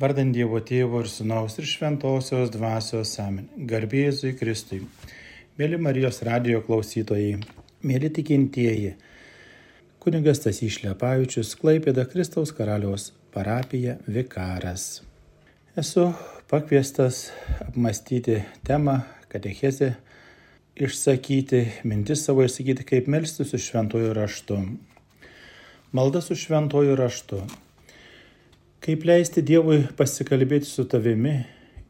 Vardant Dievo Tėvo ir Sūnaus ir Šventosios Dvasios Amen. Garbėzui Kristui. Mėly Marijos radio klausytojai, mėly tikintieji. Kunigas Tasys Šlepavičius, Klaipėda Kristaus karaliaus parapija Vikaras. Esu pakviestas apmastyti temą, katechezę, išsakyti, mintis savo išsakyti, kaip melstis su šventuoju raštu. Malda su šventuoju raštu. Kaip leisti Dievui pasikalbėti su tavimi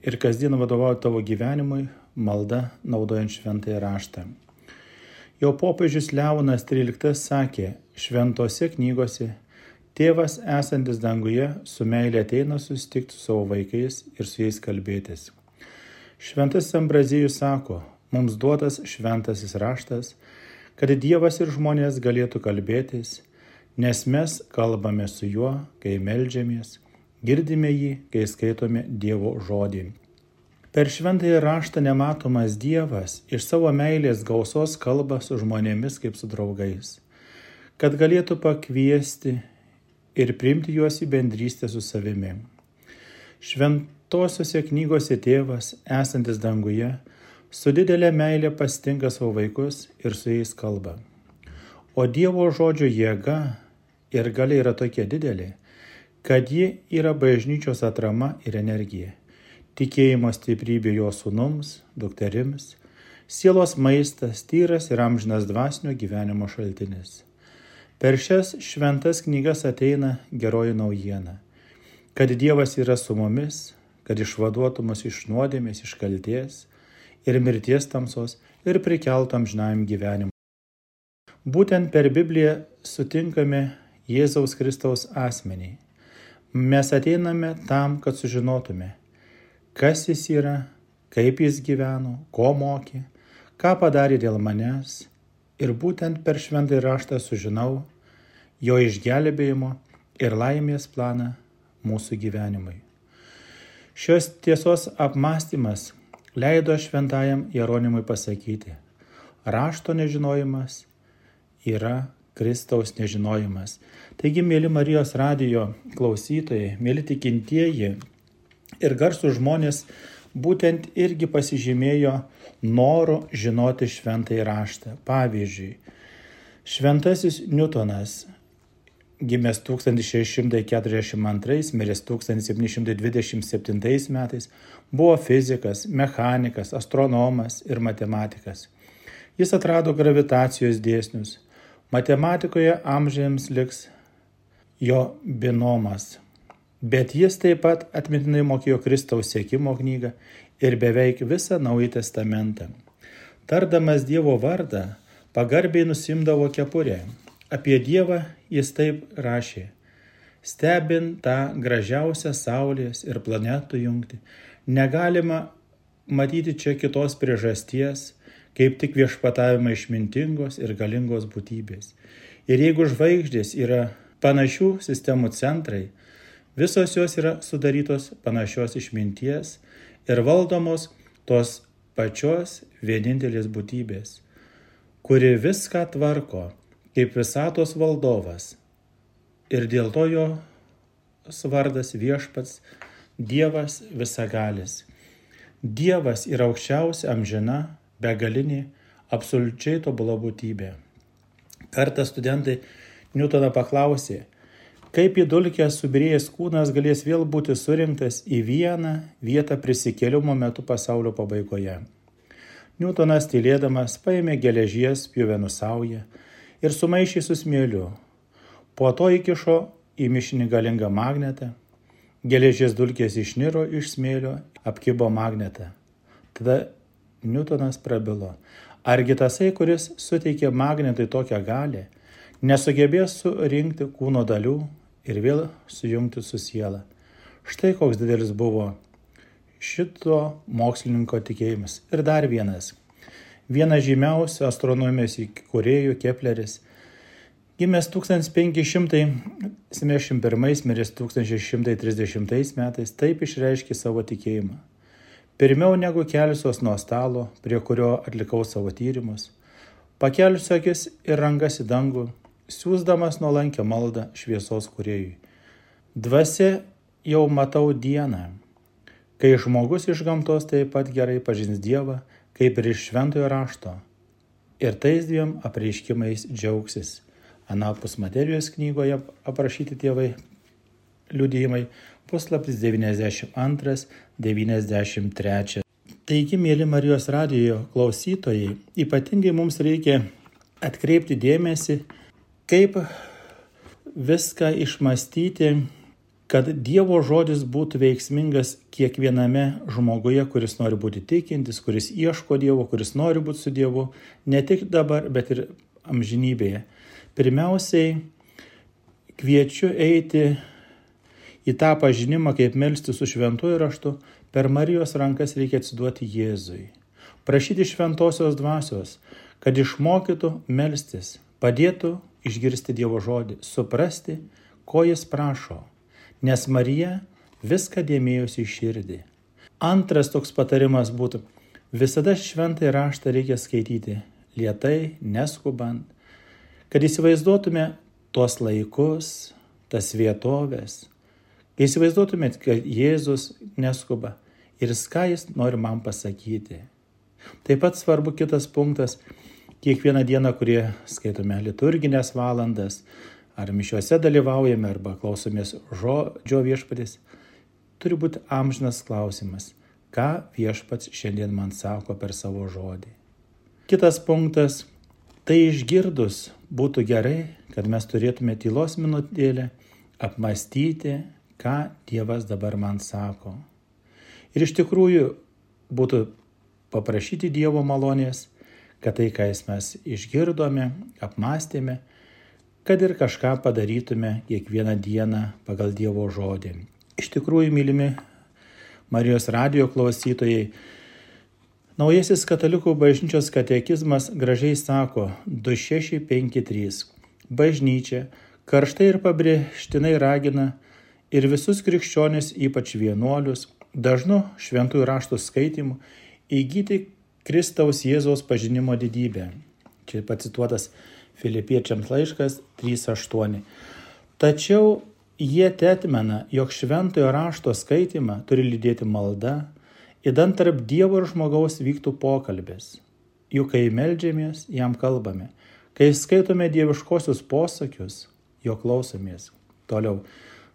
ir kasdien vadovauti tavo gyvenimui, malda naudojant šventąją raštą. Jo popiežius Leonas XIII sakė, šventose knygose tėvas esantis danguje su meilė ateina susitikti su savo vaikais ir su jais kalbėtis. Šventas Ambrazijus sako, mums duotas šventasis raštas, kad Dievas ir žmonės galėtų kalbėtis nes mes kalbame su juo, kai melžiamės, girdime jį, kai skaitome Dievo žodį. Per šventąjį raštą nematomas Dievas iš savo meilės gausos kalba su žmonėmis kaip su draugais, kad galėtų pakviesti ir priimti juos į bendrystę su savimi. Šventosiuose knygose tėvas, esantis danguje, su didelė meilė pastinka savo vaikus ir su jais kalba. O Dievo žodžio jėga ir galia yra tokia didelė, kad ji yra bažnyčios atrama ir energija. Tikėjimo stiprybė jo sūnums, dukterims, sielos maistas, tyras ir amžinas dvasinio gyvenimo šaltinis. Per šias šventas knygas ateina geroji naujiena, kad Dievas yra su mumis, kad išvaduotų mus iš nuodėmės, iš kalties ir mirties tamsos ir prikeltų amžinajam gyvenimui. Būtent per Bibliją sutinkame Jėzaus Kristaus asmenį. Mes ateiname tam, kad sužinotume, kas jis yra, kaip jis gyveno, ko mokė, ką padarė dėl manęs ir būtent per šventąjį raštą sužinau jo išgelbėjimo ir laimės planą mūsų gyvenimui. Šios tiesos apmąstymas leido šventajam Jeronimui pasakyti, rašto nežinojimas yra Kristaus nežinojimas. Taigi, mėly Marijos radijo klausytojai, mėly tikintieji ir garsų žmonės būtent irgi pasižymėjo noru žinoti šventąjį raštą. Pavyzdžiui, šventasis Newtonas, gimęs 1642, miręs 1727 metais, buvo fizikas, mechanikas, astronomas ir matematikas. Jis atrado gravitacijos dėsnius Matematikoje amžiams liks jo binomas. Bet jis taip pat atmintinai mokėjo Kristaus sėkimo knygą ir beveik visą Naują Testamentą. Tardamas Dievo vardą, pagarbiai nusimdavo kepurę. Apie Dievą jis taip rašė. Stebint tą gražiausią Saulės ir planetų jungti, negalima matyti čia kitos priežasties, kaip tik viešpatavimą išmintingos ir galingos būtybės. Ir jeigu žvaigždės yra panašių sistemų centrai, visos jos yra sudarytos panašios išminties ir valdomos tos pačios vienintelės būtybės, kuri viską tvarko kaip visatos valdovas. Ir dėl to jo vardas viešpats Dievas visagalis. Dievas yra aukščiausia amžina begalinė, absoliučiai tobula būtybė. Kartą studentai Newtoną paklausė, kaip į dulkę subirėjęs kūnas galės vėl būti surinktas į vieną vietą prisikėlimo metu pasaulio pabaigoje. Newtonas tylėdamas paėmė geležies pjuvenų saują ir sumaišė su smėliu. Po to įkišo į mišinį galingą magnetą. Geležies dulkės išniro iš smėlio, apkibo magnetą. Tada Newtonas prabilo. Argi tasai, kuris suteikė magnetui tokią galę, nesugebės surinkti kūno dalių ir vėl sujungti su siela. Štai koks didelis buvo šito mokslininko tikėjimas. Ir dar vienas. Vienas žymiausių astronomijos įkūrėjų Kepleris, gimęs 1571, miręs 1630 metais, taip išreiškė savo tikėjimą. Pirmiau negu kelsiuos nuo stalo, prie kurio atlikau savo tyrimus, pakelsiu akis ir rankas į dangų, siūsdamas nuolankę maldą šviesos kuriejui. Dvasia jau matau dieną, kai žmogus iš gamtos taip pat gerai pažins Dievą, kaip ir iš šventojo rašto. Ir tais dviem apreiškimais džiaugsis. Anapus materijos knygoje aprašyti tėvai liudijimai, puslapis 92-93. Taigi, mėly Marijos radijo klausytojai, ypatingai mums reikia atkreipti dėmesį, kaip viską išmastyti, kad Dievo žodis būtų veiksmingas kiekviename žmoguje, kuris nori būti tikintis, kuris ieško Dievo, kuris nori būti su Dievu, ne tik dabar, bet ir amžinybėje. Pirmiausiai kviečiu eiti į tą pažinimą, kaip melsti su šventuoju raštu, per Marijos rankas reikia atsiduoti Jėzui. Prašyti šventosios dvasios, kad išmokytų melstis, padėtų išgirsti Dievo žodį, suprasti, ko jis prašo, nes Marija viską dėmėjosi į širdį. Antras toks patarimas būtų, visada šventai raštą reikia skaityti lietai, neskubant, kad įsivaizduotume tuos laikus, tas vietovės, įsivaizduotumėt, kad Jėzus neskuba ir ką jis nori man pasakyti. Taip pat svarbu kitas punktas kiekvieną dieną, kurie skaitome liturginės valandas, ar mišiuose dalyvaujame, arba klausomės žodžio viešpatės, turi būti amžinas klausimas, ką viešpats šiandien man sako per savo žodį. Kitas punktas - tai išgirdus būtų gerai, kad mes turėtume tylos minutėlę apmastyti, ką Dievas dabar man sako. Ir iš tikrųjų būtų paprašyti Dievo malonės kad tai, ką mes išgirdome, apmastėme, kad ir kažką padarytume kiekvieną dieną pagal Dievo žodį. Iš tikrųjų, mylimi Marijos radio klausytojai, Naujasis katalikų bažnyčios katekizmas gražiai sako 2653. Bažnyčia karštai ir pabrėžtinai ragina ir visus krikščionis, ypač vienuolius, dažnu šventųjų raštų skaitimu įgyti Kristaus Jėzaus pažinimo didybę. Čia pacituotas Filipiečiams laiškas 3.8. Tačiau jie tetmena, jog šventojo rašto skaitimą turi lydėti malda, įdant tarp Dievo ir žmogaus vyktų pokalbis. Juk kai melžiamės, jam kalbame. Kai skaitome dieviškosius posakius, jo klausomės. Toliau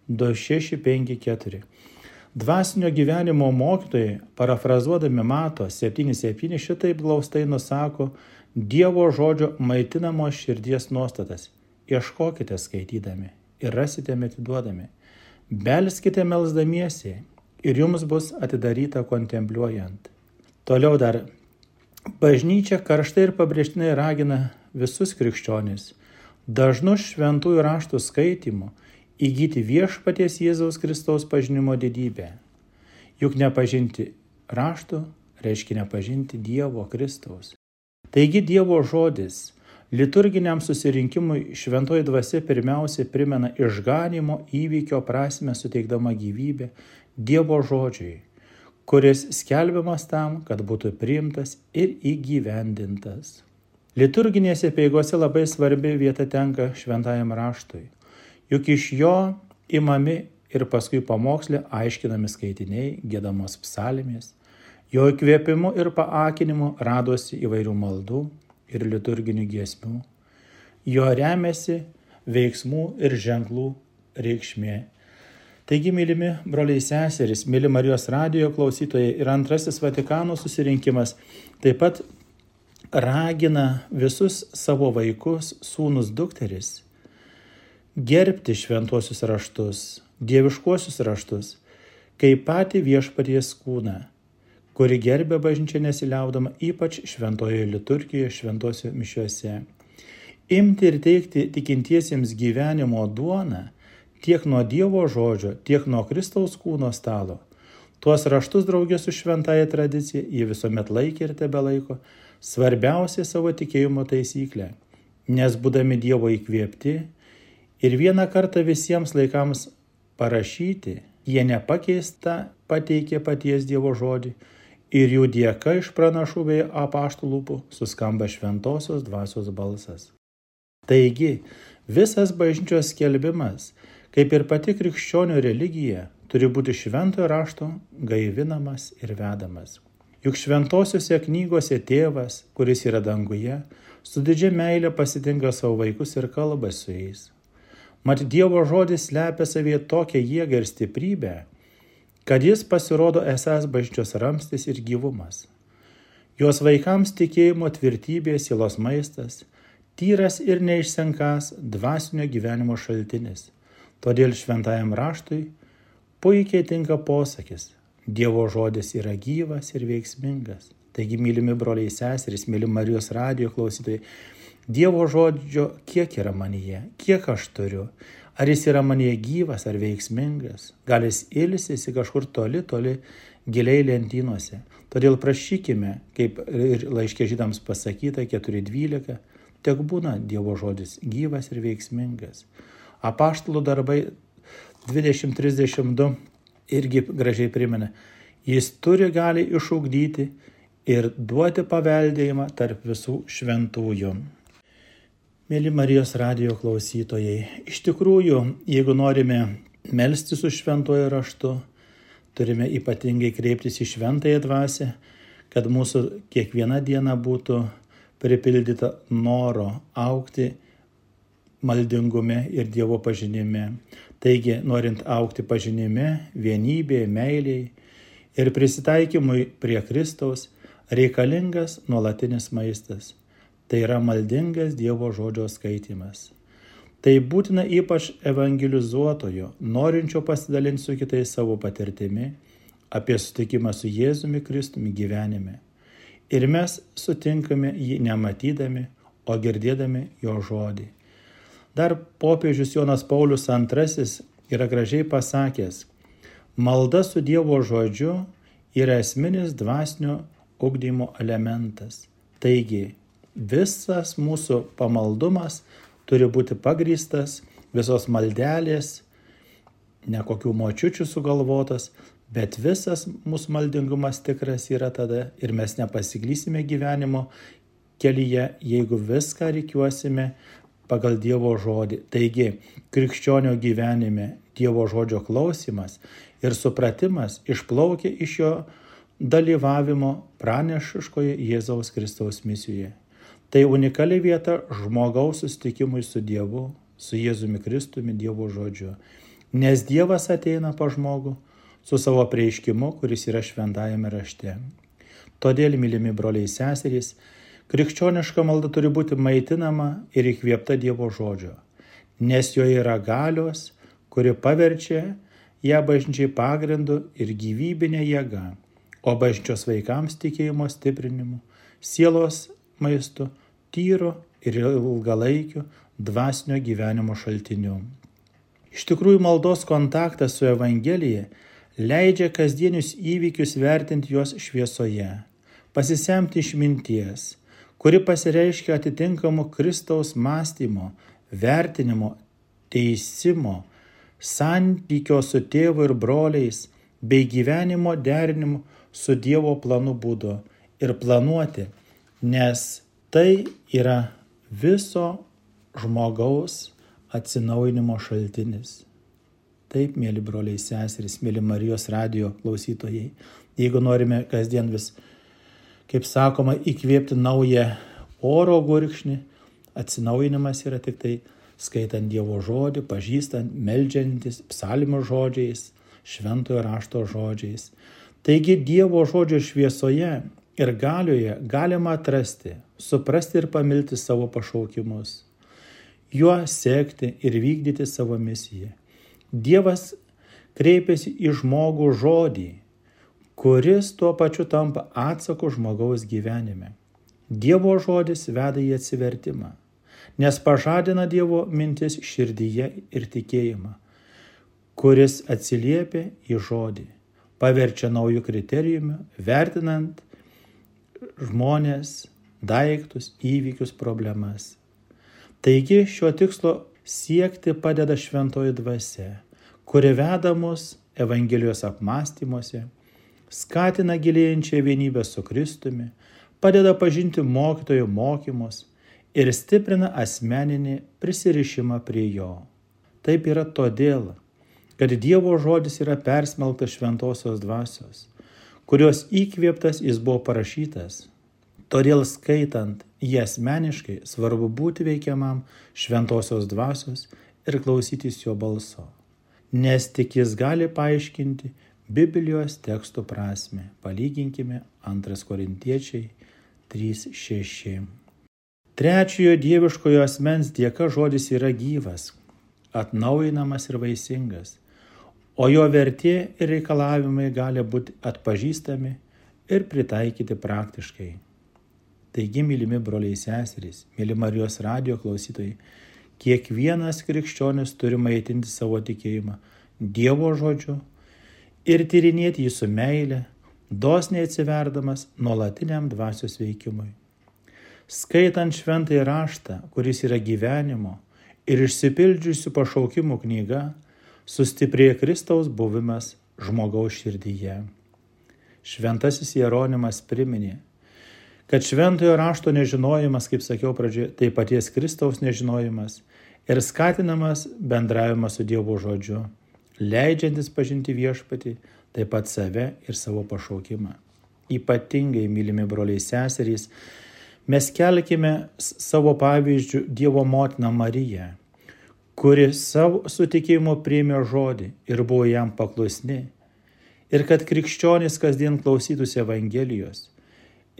2654. Dvasinio gyvenimo mokytojai, parafrazuodami Mato 7.7, šitaip glaustai nusako Dievo žodžio maitinamos širdies nuostatas. Ieškokite skaitydami ir rasite metiduodami. Belskite melzdamiesi ir jums bus atidaryta kontempliuojant. Toliau dar. Bažnyčia karštai ir pabrėžtinai ragina visus krikščionis dažnu šventųjų raštų skaitimu įgyti viešpaties Jėzaus Kristaus pažinimo didybę. Juk nepažinti rašto reiškia nepažinti Dievo Kristaus. Taigi Dievo žodis liturginiam susirinkimui šventoji dvasia pirmiausia primena išganimo įvykio prasme suteikdama gyvybę Dievo žodžiui, kuris skelbiamas tam, kad būtų priimtas ir įgyvendintas. Liturginėse peigose labai svarbi vieta tenka šventajam raštui juk iš jo imami ir paskui pamokslė aiškinami skaitiniai, gėdamos psalmės, jo įkvėpimu ir paakinimu radosi įvairių maldų ir liturginių giesmių, jo remiasi veiksmų ir ženklų reikšmė. Taigi, mylimi broliai seserys, myli Marijos radijo klausytojai ir antrasis Vatikano susirinkimas taip pat ragina visus savo vaikus, sūnus, dukteris gerbti šventuosius raštus, dieviškuosius raštus, kaip patį viešpaties kūną, kuri gerbė bažnyčią nesiliaudama ypač šventojoje liturgijoje, šventosios mišiuose. Imti ir teikti tikintiesiems gyvenimo duoną tiek nuo Dievo žodžio, tiek nuo Kristaus kūno stalo. Tuos raštus draugės su šventąją tradicija jie visuomet laikė ir tebe laiko svarbiausia savo tikėjimo taisyklė, nes būdami Dievo įkvėpti, ir vieną kartą visiems laikams parašyti, jie nepakeista pateikė paties Dievo žodį ir jų dėka iš pranašų bei apaštų lūpų suskamba šventosios dvasios balsas. Taigi, visas bažnyčios skelbimas, kaip ir pati krikščionių religija, turi būti šventojo rašto gaivinamas ir vedamas. Juk šventosiuose knygose tėvas, kuris yra danguje, su didžia meilė pasitinka savo vaikus ir kalba su jais. Mat Dievo žodis slepia savyje tokią jėgą ir stiprybę, kad jis pasirodo esas bažnyčios ramstis ir gyvumas. Jos vaikams tikėjimo tvirtybė sielos maistas, tyras ir neišsenkas dvasinio gyvenimo šaltinis. Todėl šventajam raštui puikiai tinka posakis Dievo žodis yra gyvas ir veiksmingas. Taigi, mylimi broliai seserys, mylimi Marijos radio klausytojai, Dievo žodžio kiek yra manyje, kiek aš turiu, ar jis yra manyje gyvas ar veiksmingas, gal jis ilsisi kažkur toli, toli, giliai lentynose. Todėl prašykime, kaip ir laiškė žydams pasakyta 4.12, tek būna Dievo žodis gyvas ir veiksmingas. Apaštalų darbai 2032 irgi gražiai primena, jis turi gali išugdyti ir duoti paveldėjimą tarp visų šventųjų. Mėly Marijos radio klausytojai, iš tikrųjų, jeigu norime melsti su šventuoju raštu, turime ypatingai kreiptis į šventąją dvasę, kad mūsų kiekviena diena būtų pripildyta noro aukti maldingume ir Dievo pažinime. Taigi, norint aukti pažinime, vienybėje, meiliai ir prisitaikymui prie Kristaus, reikalingas nuolatinis maistas. Tai yra maldingas Dievo žodžio skaitimas. Tai būtina ypač evangelizuotojo, norinčio pasidalinti su kitais savo patirtimi apie sutikimą su Jėzumi Kristumi gyvenime. Ir mes sutinkame jį nematydami, o girdėdami jo žodį. Dar popiežius Jonas Paulius II yra gražiai pasakęs, malda su Dievo žodžiu yra esminis dvasinio ugdymo elementas. Taigi, visas mūsų pamaldumas turi būti pagrystas, visos maldelės, ne kokių močiučių sugalvotas, bet visas mūsų maldingumas tikras yra tada ir mes nepasiklysime gyvenimo kelyje, jeigu viską reikiuosime pagal Dievo žodį. Taigi, krikščionio gyvenime Dievo žodžio klausimas ir supratimas išplaukia iš jo dalyvavimo pranešiškoje Jėzaus Kristaus misijoje. Tai unikali vieta žmogaus sustikimui su Dievu, su Jėzumi Kristumi, Dievo žodžiu. Nes Dievas ateina pa žmogų su savo prieiškimu, kuris yra šventajame rašte. Todėl, mylimi broliai seserys, Krikščioniška malda turi būti maitinama ir įkvėpta Dievo žodžio, nes joje yra galios, kuri paverčia ją bažnyčiai pagrindu ir gyvybinė jėga, o bažnyčios vaikams tikėjimo stiprinimu, sielos maistu, tyru ir ilgalaikiu dvasinio gyvenimo šaltiniu. Iš tikrųjų, maldos kontaktas su Evangelija leidžia kasdienius įvykius vertinti juos šviesoje, pasisemti išminties, kuri pasireiškia atitinkamu Kristaus mąstymo, vertinimo, teisimo, santykio su tėvu ir broliais bei gyvenimo derinimu su Dievo planu būdu ir planuoti, nes tai yra viso žmogaus atsinaujinimo šaltinis. Taip, mėly broliai seserys, mėly Marijos radio klausytojai, jeigu norime kasdien vis kaip sakoma, įkvėpti naują oro gurkšnį. Atsinaujinimas yra tik tai skaitant Dievo žodį, pažįstant, melžiantis psalmio žodžiais, šventojo rašto žodžiais. Taigi Dievo žodžio šviesoje ir galioje galima atrasti, suprasti ir pamilti savo pašaukimus, juo sekti ir vykdyti savo misiją. Dievas kreipiasi į žmogų žodį, kuris tuo pačiu tampa atsaku žmogaus gyvenime. Dievo žodis veda į atsivertimą, nes pažadina Dievo mintis širdyje ir tikėjimą, kuris atsiliepia į žodį, paverčia naujų kriterijumi, vertinant žmonės, daiktus, įvykius, problemas. Taigi šio tikslo siekti padeda šventoji dvasia, kuri veda mus Evangelijos apmąstymuose, skatina gilėjančią vienybę su Kristumi, padeda pažinti mokytojo mokymus ir stiprina asmeninį prisirišimą prie jo. Taip yra todėl, kad Dievo žodis yra persmelktas šventosios dvasios, kurios įkvėptas jis buvo parašytas. Todėl skaitant jį asmeniškai svarbu būti veikiamam šventosios dvasios ir klausytis jo balso, nes tik jis gali paaiškinti Biblijos tekstų prasme. Palyginkime 2 Korintiečiai 3.6. Trečiojo dieviškojo asmens dėka žodis yra gyvas, atnaujinamas ir vaisingas o jo vertė ir reikalavimai gali būti atpažįstami ir pritaikyti praktiškai. Taigi, mylimi broliai seserys, mėly Marijos radio klausytojai, kiekvienas krikščionis turi maitinti savo tikėjimą Dievo žodžiu ir tyrinėti jį su meile, dosniai atsiverdamas nuolatiniam dvasios veikimui. Skaitant šventąjį raštą, kuris yra gyvenimo ir išsipildžiusių pašaukimų knyga, sustiprėja Kristaus buvimas žmogaus širdyje. Šventasis Jeronimas priminė, kad šventojo rašto nežinojimas, kaip sakiau pradžioje, tai paties Kristaus nežinojimas ir skatinamas bendravimas su Dievo žodžiu, leidžiantis pažinti viešpatį, taip pat save ir savo pašaukimą. Ypatingai, mylimi broliai seserys, mes kelkime savo pavyzdžių Dievo motiną Mariją kuri savo sutikimo priėmė žodį ir buvo jam paklusni, ir kad krikščionys kasdien klausytųsi Evangelijos,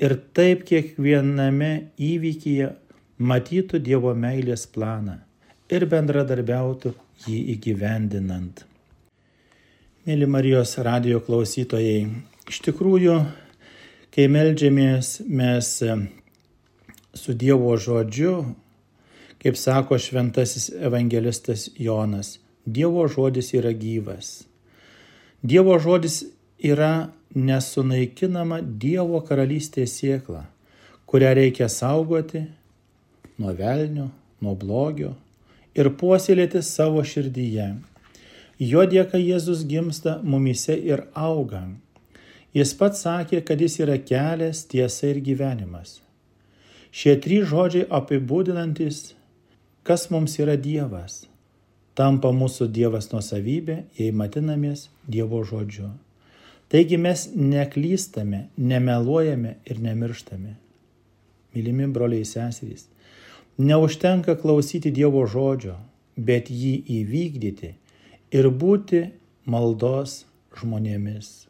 ir taip kiekviename įvykyje matytų Dievo meilės planą ir bendradarbiautų jį įgyvendinant. Mėly Marijos radio klausytojai, iš tikrųjų, kai melžiamės mes su Dievo žodžiu, Kaip sako šventasis evangelistas Jonas, Dievo žodis yra gyvas. Dievo žodis yra nesunaikinama Dievo karalystės siekla, kurią reikia saugoti nuo velnio, nuo blogio ir puoselėti savo širdyje. Jo dėka Jėzus gimsta mumise ir auga. Jis pats sakė, kad jis yra kelias, tiesa ir gyvenimas. Šie trys žodžiai apibūdinantis kas mums yra Dievas. Tampa mūsų Dievas nuosavybė, jei matinamės Dievo žodžiu. Taigi mes neklystame, nemeluojame ir nemirštame. Mylimi broliai seserys, neužtenka klausyti Dievo žodžio, bet jį įvykdyti ir būti maldos žmonėmis.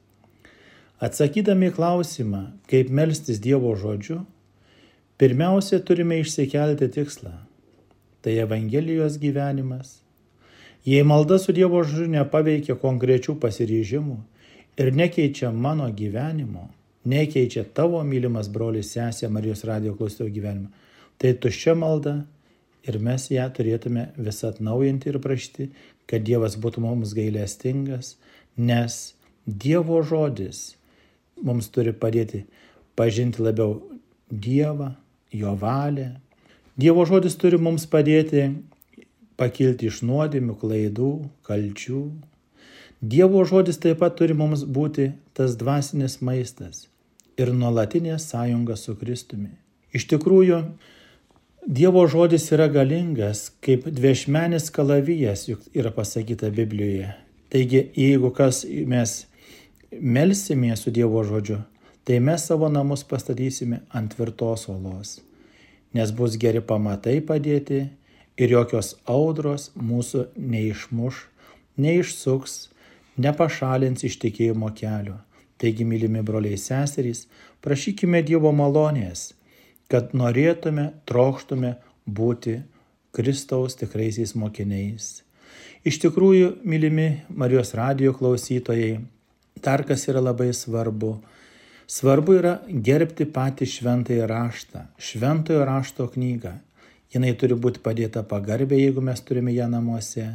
Atsakydami klausimą, kaip melstis Dievo žodžiu, pirmiausia turime išsikelti tikslą tai Evangelijos gyvenimas. Jei malda su Dievo žodžiu nepaveikia konkrečių pasiryžimų ir nekeičia mano gyvenimo, nekeičia tavo mylimas brolis sesė Marijos radio klausytojo gyvenimo, tai tuščia malda ir mes ją turėtume vis atnaujinti ir prašyti, kad Dievas būtų mums gailestingas, nes Dievo žodis mums turi padėti pažinti labiau Dievą, jo valią, Dievo žodis turi mums padėti pakilti iš nuodėmių, klaidų, kalčių. Dievo žodis taip pat turi mums būti tas dvasinis maistas ir nuolatinė sąjunga su Kristumi. Iš tikrųjų, Dievo žodis yra galingas, kaip dviešmenis kalavijas, juk yra pasakyta Biblijoje. Taigi, jeigu kas mes melsimės su Dievo žodžiu, tai mes savo namus pastatysime ant tvirtos olos nes bus geri pamatai padėti ir jokios audros mūsų neišmuš, neišsuks, nepašalins iš tikėjimo kelio. Taigi, mylimi broliai seserys, prašykime Dievo malonės, kad norėtume, trokštume būti Kristaus tikraisiais mokiniais. Iš tikrųjų, mylimi Marijos radio klausytojai, dar kas yra labai svarbu, Svarbu yra gerbti patį šventąjį raštą, šventojo rašto knygą. Jinai turi būti padėta pagarbė, jeigu mes turime ją namuose.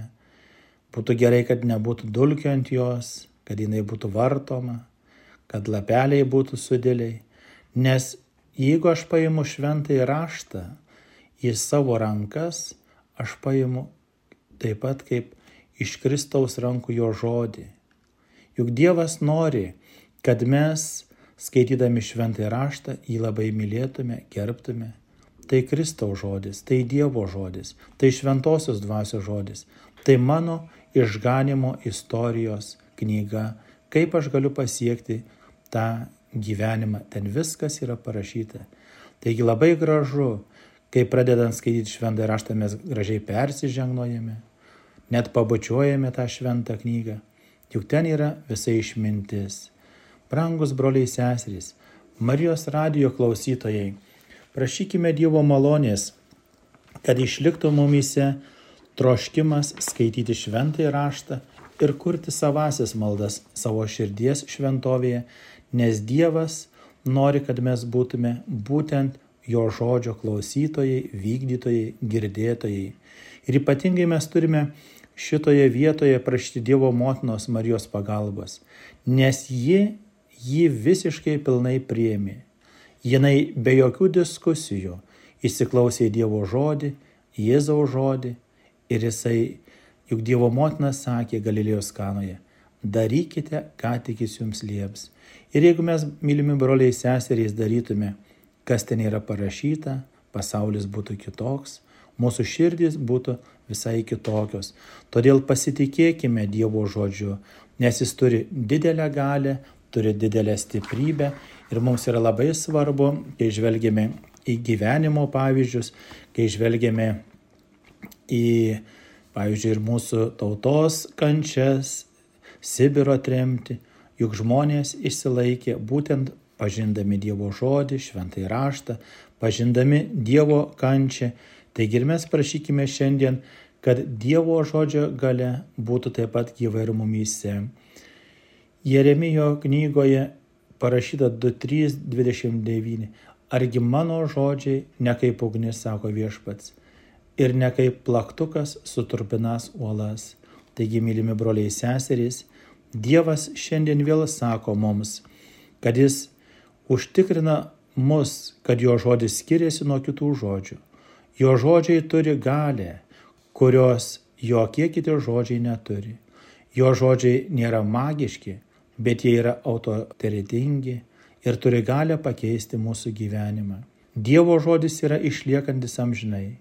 Būtų gerai, kad nebūtų dulkių ant jos, kad jinai būtų vartoma, kad lapeliai būtų sudėliai. Nes jeigu aš paimu šventąjį raštą į savo rankas, aš paimu taip pat kaip iš Kristaus rankų jo žodį. Juk Dievas nori, kad mes skaitydami šventąjį raštą jį labai mylėtume, gerbtume. Tai Kristaus žodis, tai Dievo žodis, tai šventosios dvasios žodis, tai mano išganimo istorijos knyga, kaip aš galiu pasiekti tą gyvenimą. Ten viskas yra parašyta. Taigi labai gražu, kai pradedant skaityti šventą raštą mes gražiai persižengnojame, net pabučiuojame tą šventą knygą. Juk ten yra visa išmintis. Brangus broliai seserys, Marijos radijo klausytojai, prašykime Dievo malonės, kad išliktų mumise troškimas skaityti šventąjį raštą ir kurti savasias maldas savo širdies šventovėje, nes Dievas nori, kad mes būtume būtent jo žodžio klausytojai, vykdytojai, girdėtojai. Ir ypatingai mes turime šitoje vietoje prašyti Dievo motinos Marijos pagalbos, nes ji jį visiškai pilnai priemi. Jinai be jokių diskusijų įsiklausė į Dievo žodį, Jėzaus žodį ir jisai, juk Dievo motina sakė Galilėjos kanoje, darykite, ką tik jis jums lieps. Ir jeigu mes, mylimi broliai seserys, darytume, kas ten yra parašyta, pasaulis būtų kitoks, mūsų širdys būtų visai kitokios. Todėl pasitikėkime Dievo žodžiu, nes jis turi didelę galę, turi didelę stiprybę ir mums yra labai svarbu, kai žvelgiame į gyvenimo pavyzdžius, kai žvelgiame į, pavyzdžiui, ir mūsų tautos kančias, Sibiro tremti, juk žmonės išsilaikė būtent pažindami Dievo žodį, šventai raštą, pažindami Dievo kančią. Taigi ir mes prašykime šiandien, kad Dievo žodžio gale būtų taip pat gyva ir mumyse. Jeremijo knygoje parašyta 2.3.29. Argi mano žodžiai ne kaip ugnis, sako viešpats, ir ne kaip plaktukas suturpinas uolas. Taigi, mylimi broliai seserys, Dievas šiandien vėl sako mums, kad Jis užtikrina mus, kad jo žodis skiriasi nuo kitų žodžių. Jo žodžiai turi galę, kurios jokie kiti žodžiai neturi. Jo žodžiai nėra magiški, bet jie yra autoritetingi ir turi galę pakeisti mūsų gyvenimą. Dievo žodis yra išliekantis amžinai.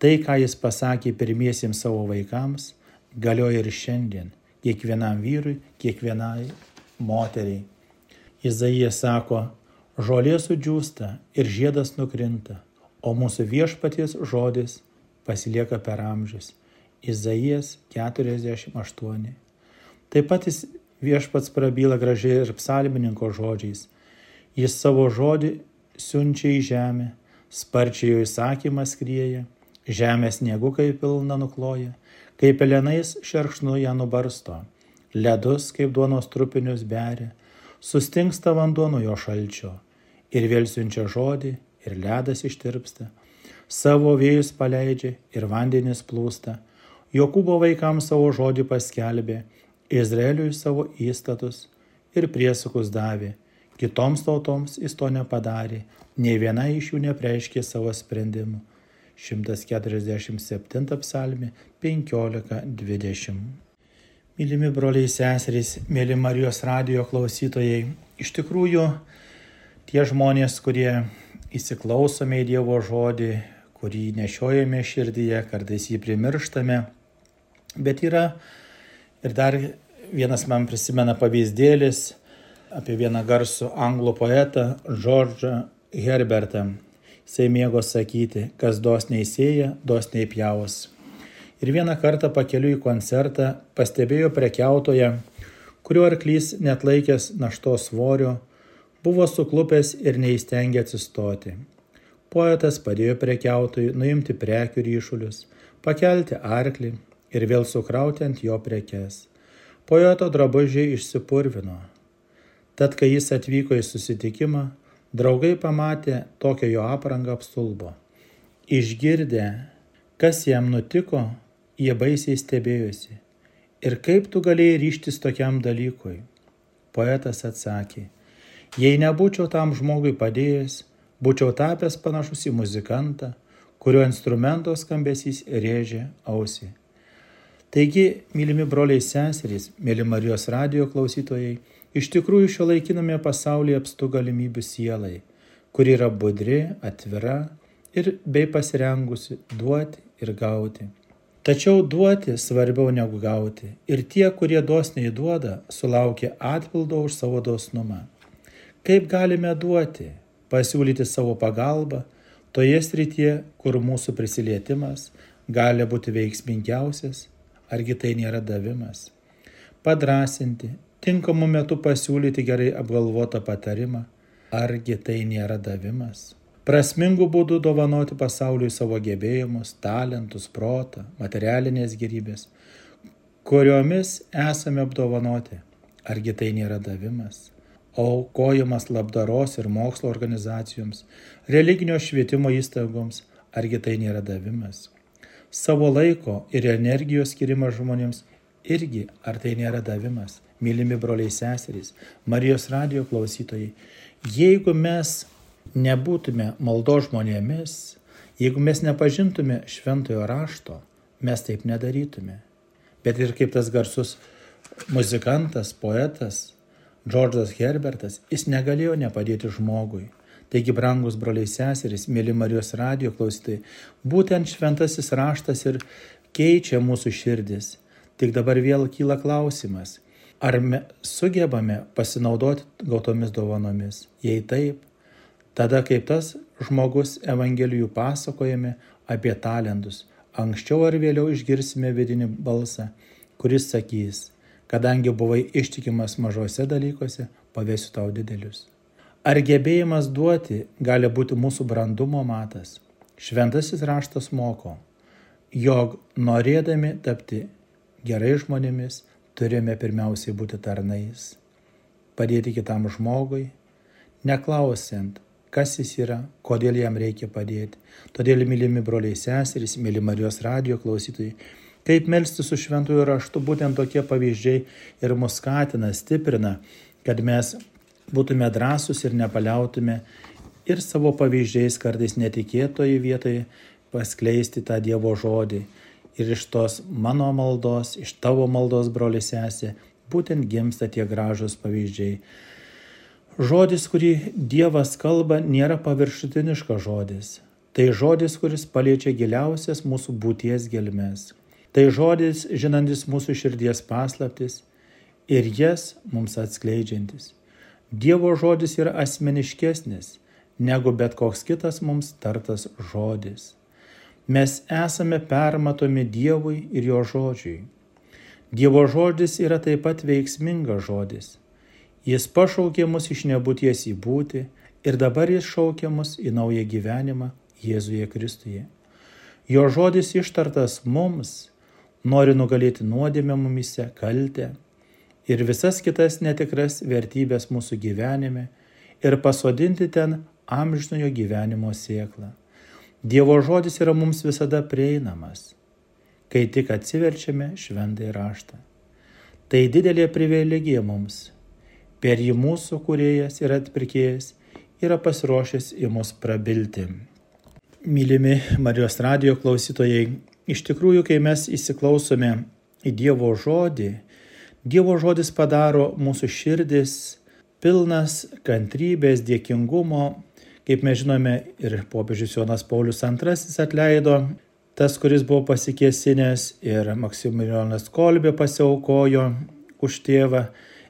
Tai, ką jis pasakė pirmiesiems savo vaikams, galioja ir šiandien, kiekvienam vyrui, kiekvienai moteriai. Izaija sako, žolė sudžiūsta ir žiedas nukrinta, o mūsų viešpaties žodis pasilieka per amžius. Izaijas 48. Taip pat jis viešpats prabyla gražiai ir psalmininko žodžiais. Jis savo žodį siunčia į žemę, sparčiai jo įsakymas skrieja, žemės niegukai pilna nukloja, kaip pelenais šerkšnu ją nubarsto, ledus kaip duonos trupinius beria, sustingsta vanduo nuo jo šalčio ir vėl siunčia žodį ir ledas ištirpsta, savo vėjus paleidžia ir vandenis plūsta, Jokūbo vaikams savo žodį paskelbė, Izraeliui savo įstatus ir priesakus davė, kitoms tautoms jis to nepadarė, nei viena iš jų nepreiškė savo sprendimų. 147 psalmi 15-20. Mylimi broliai seserys, mėly Marijos radio klausytojai, iš tikrųjų tie žmonės, kurie įsiklausome į Dievo žodį, kurį nešiojame širdyje, kartais jį primirštame, bet yra ir dar vienas man prisimena pavyzdėlis apie vieną garsų anglų poetą Džordžą Herbertą. Jisai mėgo sakyti, kas dosniai sėja, dosniai pjaus ir vieną kartą pakeliu į koncertą pastebėjo prekiautoją, kurio arklys net laikęs naštos svorio, buvo suklupęs ir neįstengė atsistoti. Poetas padėjo prekiautojui nuimti prekių ryšulius, pakelti arklį ir vėl sukrauti ant jo prekes. Poeto drabužiai išsipurvino. Tad, kai jis atvyko į susitikimą, draugai pamatė tokią jo aprangą apstulbo. Išgirdę, kas jam nutiko, Jie baisiai stebėjosi. Ir kaip tu galėjai ryštis tokiam dalykui? Poetas atsakė, jei nebūčiau tam žmogui padėjęs, būčiau tapęs panašus į muzikantą, kurio instrumento skambesys rėžė ausį. Taigi, mylimi broliai seserys, mėly Marijos radio klausytojai, iš tikrųjų šio laikiname pasaulyje apstu galimybių sielai, kuri yra budri, atvira ir bei pasirengusi duoti ir gauti. Tačiau duoti svarbiau negu gauti. Ir tie, kurie dosniai duoda, sulaukia atpildo už savo dosnumą. Kaip galime duoti? Pasiūlyti savo pagalbą toje srityje, kur mūsų prisilietimas gali būti veiksmingiausias, argi tai nėra davimas. Padrasinti, tinkamu metu pasiūlyti gerai apgalvotą patarimą, argi tai nėra davimas prasmingų būdų dovanoti pasauliui savo gebėjimus, talentus, protą, materialinės gerybės, kuriomis esame apdovanoti. Argi tai nėra davimas? Aukojimas labdaros ir mokslo organizacijoms, religinio švietimo įstaigoms, argi tai nėra davimas? Savo laiko ir energijos skirimas žmonėms irgi, ar tai nėra davimas? Mylimi broliai seserys, Marijos radio klausytojai, jeigu mes nebūtume maldo žmonėmis, jeigu mes nepažintume šventojo rašto, mes taip nedarytume. Bet ir kaip tas garsus muzikantas, poetas Džordžas Herbertas, jis negalėjo nepadėti žmogui. Taigi, brangus broliai seserys, mėly Marijos radio klausytai, būtent šventasis raštas ir keičia mūsų širdis. Tik dabar vėl kyla klausimas, ar sugebame pasinaudoti gautomis dovanomis? Jei taip, Tada kaip tas žmogus Evangelijų pasakojame apie talentus, anksčiau ar vėliau išgirsime vidinį balsą, kuris sakys, kadangi buvai ištikimas mažose dalykuose, pavėsiu tau didelius. Ar gebėjimas duoti gali būti mūsų brandumo matas? Šventasis raštas moko, jog norėdami tapti gerai žmonėmis, turime pirmiausiai būti tarnais, padėti kitam žmogui, neklausiant, kas jis yra, kodėl jam reikia padėti. Todėl, mylimi broliai seserys, myli Marijos radio klausytojai, kaip melsti su šventųjų raštu, būtent tokie pavyzdžiai ir mus skatina, stiprina, kad mes būtume drąsūs ir nepaliautume ir savo pavyzdžiais kartais netikėtoje vietoje paskleisti tą Dievo žodį. Ir iš tos mano maldos, iš tavo maldos, broli sesė, būtent gimsta tie gražus pavyzdžiai. Žodis, kurį Dievas kalba, nėra paviršutiniškas žodis. Tai žodis, kuris paliečia giliausias mūsų būties gelmes. Tai žodis, žinantis mūsų širdies paslaptis ir jas mums atskleidžiantis. Dievo žodis yra asmeniškesnis negu bet koks kitas mums tartas žodis. Mes esame permatomi Dievui ir jo žodžiui. Dievo žodis yra taip pat veiksmingas žodis. Jis pašaukė mus iš nebūties į būti ir dabar jis šaukia mus į naują gyvenimą Jėzuje Kristuje. Jo žodis ištartas mums nori nugalėti nuodėmę mumise, kaltę ir visas kitas netikras vertybės mūsų gyvenime ir pasodinti ten amžinojo gyvenimo sėklą. Dievo žodis yra mums visada prieinamas, kai tik atsiverčiame šventai raštą. Tai didelė privilegija mums Per jį mūsų kuriejas ir atpirkėjas yra pasiruošęs į mus prabilti. Mylimi Marijos radio klausytojai, iš tikrųjų, kai mes įsiklausome į Dievo žodį, Dievo žodis padaro mūsų širdis pilnas kantrybės, dėkingumo, kaip mes žinome ir popiežius Jonas Paulius II atleido tas, kuris buvo pasikėsinęs ir Maksimilijonas Kolbė pasiaukojo už tėvą.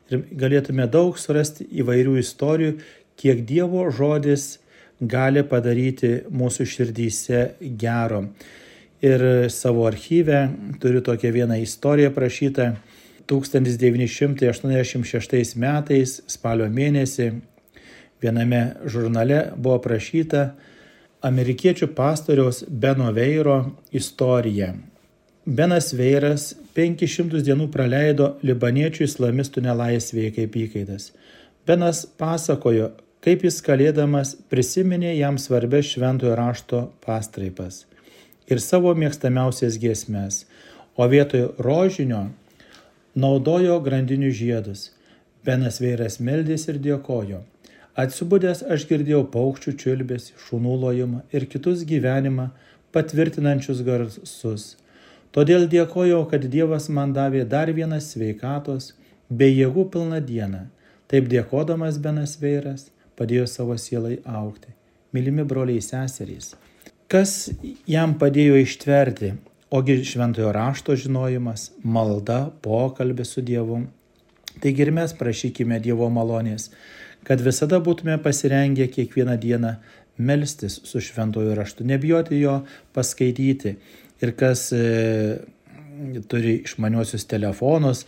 Ir galėtume daug surasti įvairių istorijų, kiek Dievo žodis gali padaryti mūsų širdyse gero. Ir savo archyve turiu tokią vieną istoriją prašytą 1986 metais spalio mėnesį viename žurnale buvo prašyta amerikiečių pastoriaus Beno Veiro istorija. Benas Veiras 500 dienų praleido libaniečių islamistų nelaisvėje kaip įkaitas. Benas pasakojo, kaip jis kalėdamas prisiminė jam svarbės šventojo rašto pastraipas ir savo mėgstamiausias giesmes, o vietoj rožinio naudojo grandinių žiedus. Benas Veiras meldės ir dėkojo. Atsibūdęs aš girdėjau paukščių čiulbės, šunų lojimą ir kitus gyvenimą patvirtinančius garsus Todėl dėkojau, kad Dievas man davė dar vieną sveikatos bei jėgų pilną dieną. Taip dėkodamas Benas Veiras padėjo savo sielai aukti. Mylimi broliai seserys. Kas jam padėjo ištverti, ogi šventojo rašto žinojimas, malda, pokalbis su Dievu. Taigi ir mes prašykime Dievo malonės, kad visada būtume pasirengę kiekvieną dieną melstis su šventojo raštu, nebijoti jo paskaityti. Ir kas e, turi išmaniuosius telefonus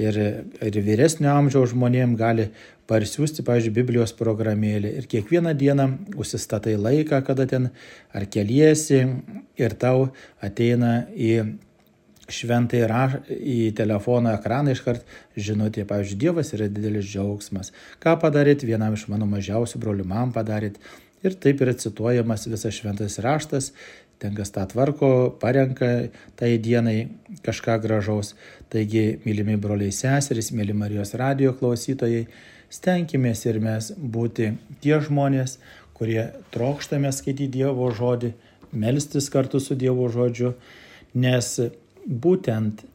ir, ir vyresnio amžiaus žmonėm gali parsiųsti, pavyzdžiui, Biblijos programėlį ir kiekvieną dieną užsistatai laiką, kada ten ar keliesi ir tau ateina į šventai raš, į telefono ekraną iškart žinutė, pavyzdžiui, Dievas yra didelis džiaugsmas. Ką padaryt vienam iš mano mažiausių brolių, man padaryt. Ir taip yra cituojamas visas šventas raštas, ten kas tą tvarko, parenka tai dienai kažką gražaus. Taigi, mylimi broliai seserys, myli Marijos radio klausytojai, stenkimės ir mes būti tie žmonės, kurie trokštame skaityti Dievo žodį, melstis kartu su Dievo žodžiu, nes būtent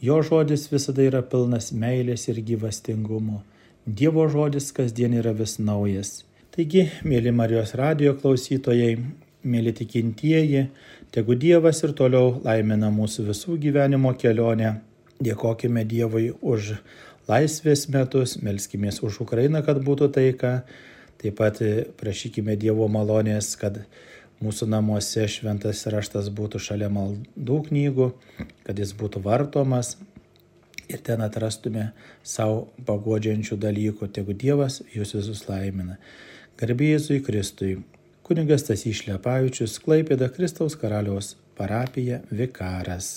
jo žodis visada yra pilnas meilės ir gyvastingumo. Dievo žodis kasdien yra vis naujas. Taigi, mėly Marijos radio klausytojai, mėly tikintieji, tegu Dievas ir toliau laimina mūsų visų gyvenimo kelionę. Dėkojime Dievui už laisvės metus, melskimės už Ukrainą, kad būtų taika. Taip pat prašykime Dievo malonės, kad mūsų namuose šventas raštas būtų šalia maldų knygų, kad jis būtų vartomas ir ten atrastume savo pagodžiančių dalykų. Tegu Dievas jūs visus laimina. Garbėjai Kristui. Kunigas Tasys Šlepavičius, Klaipėda Kristaus karaliaus parapija Vikaras.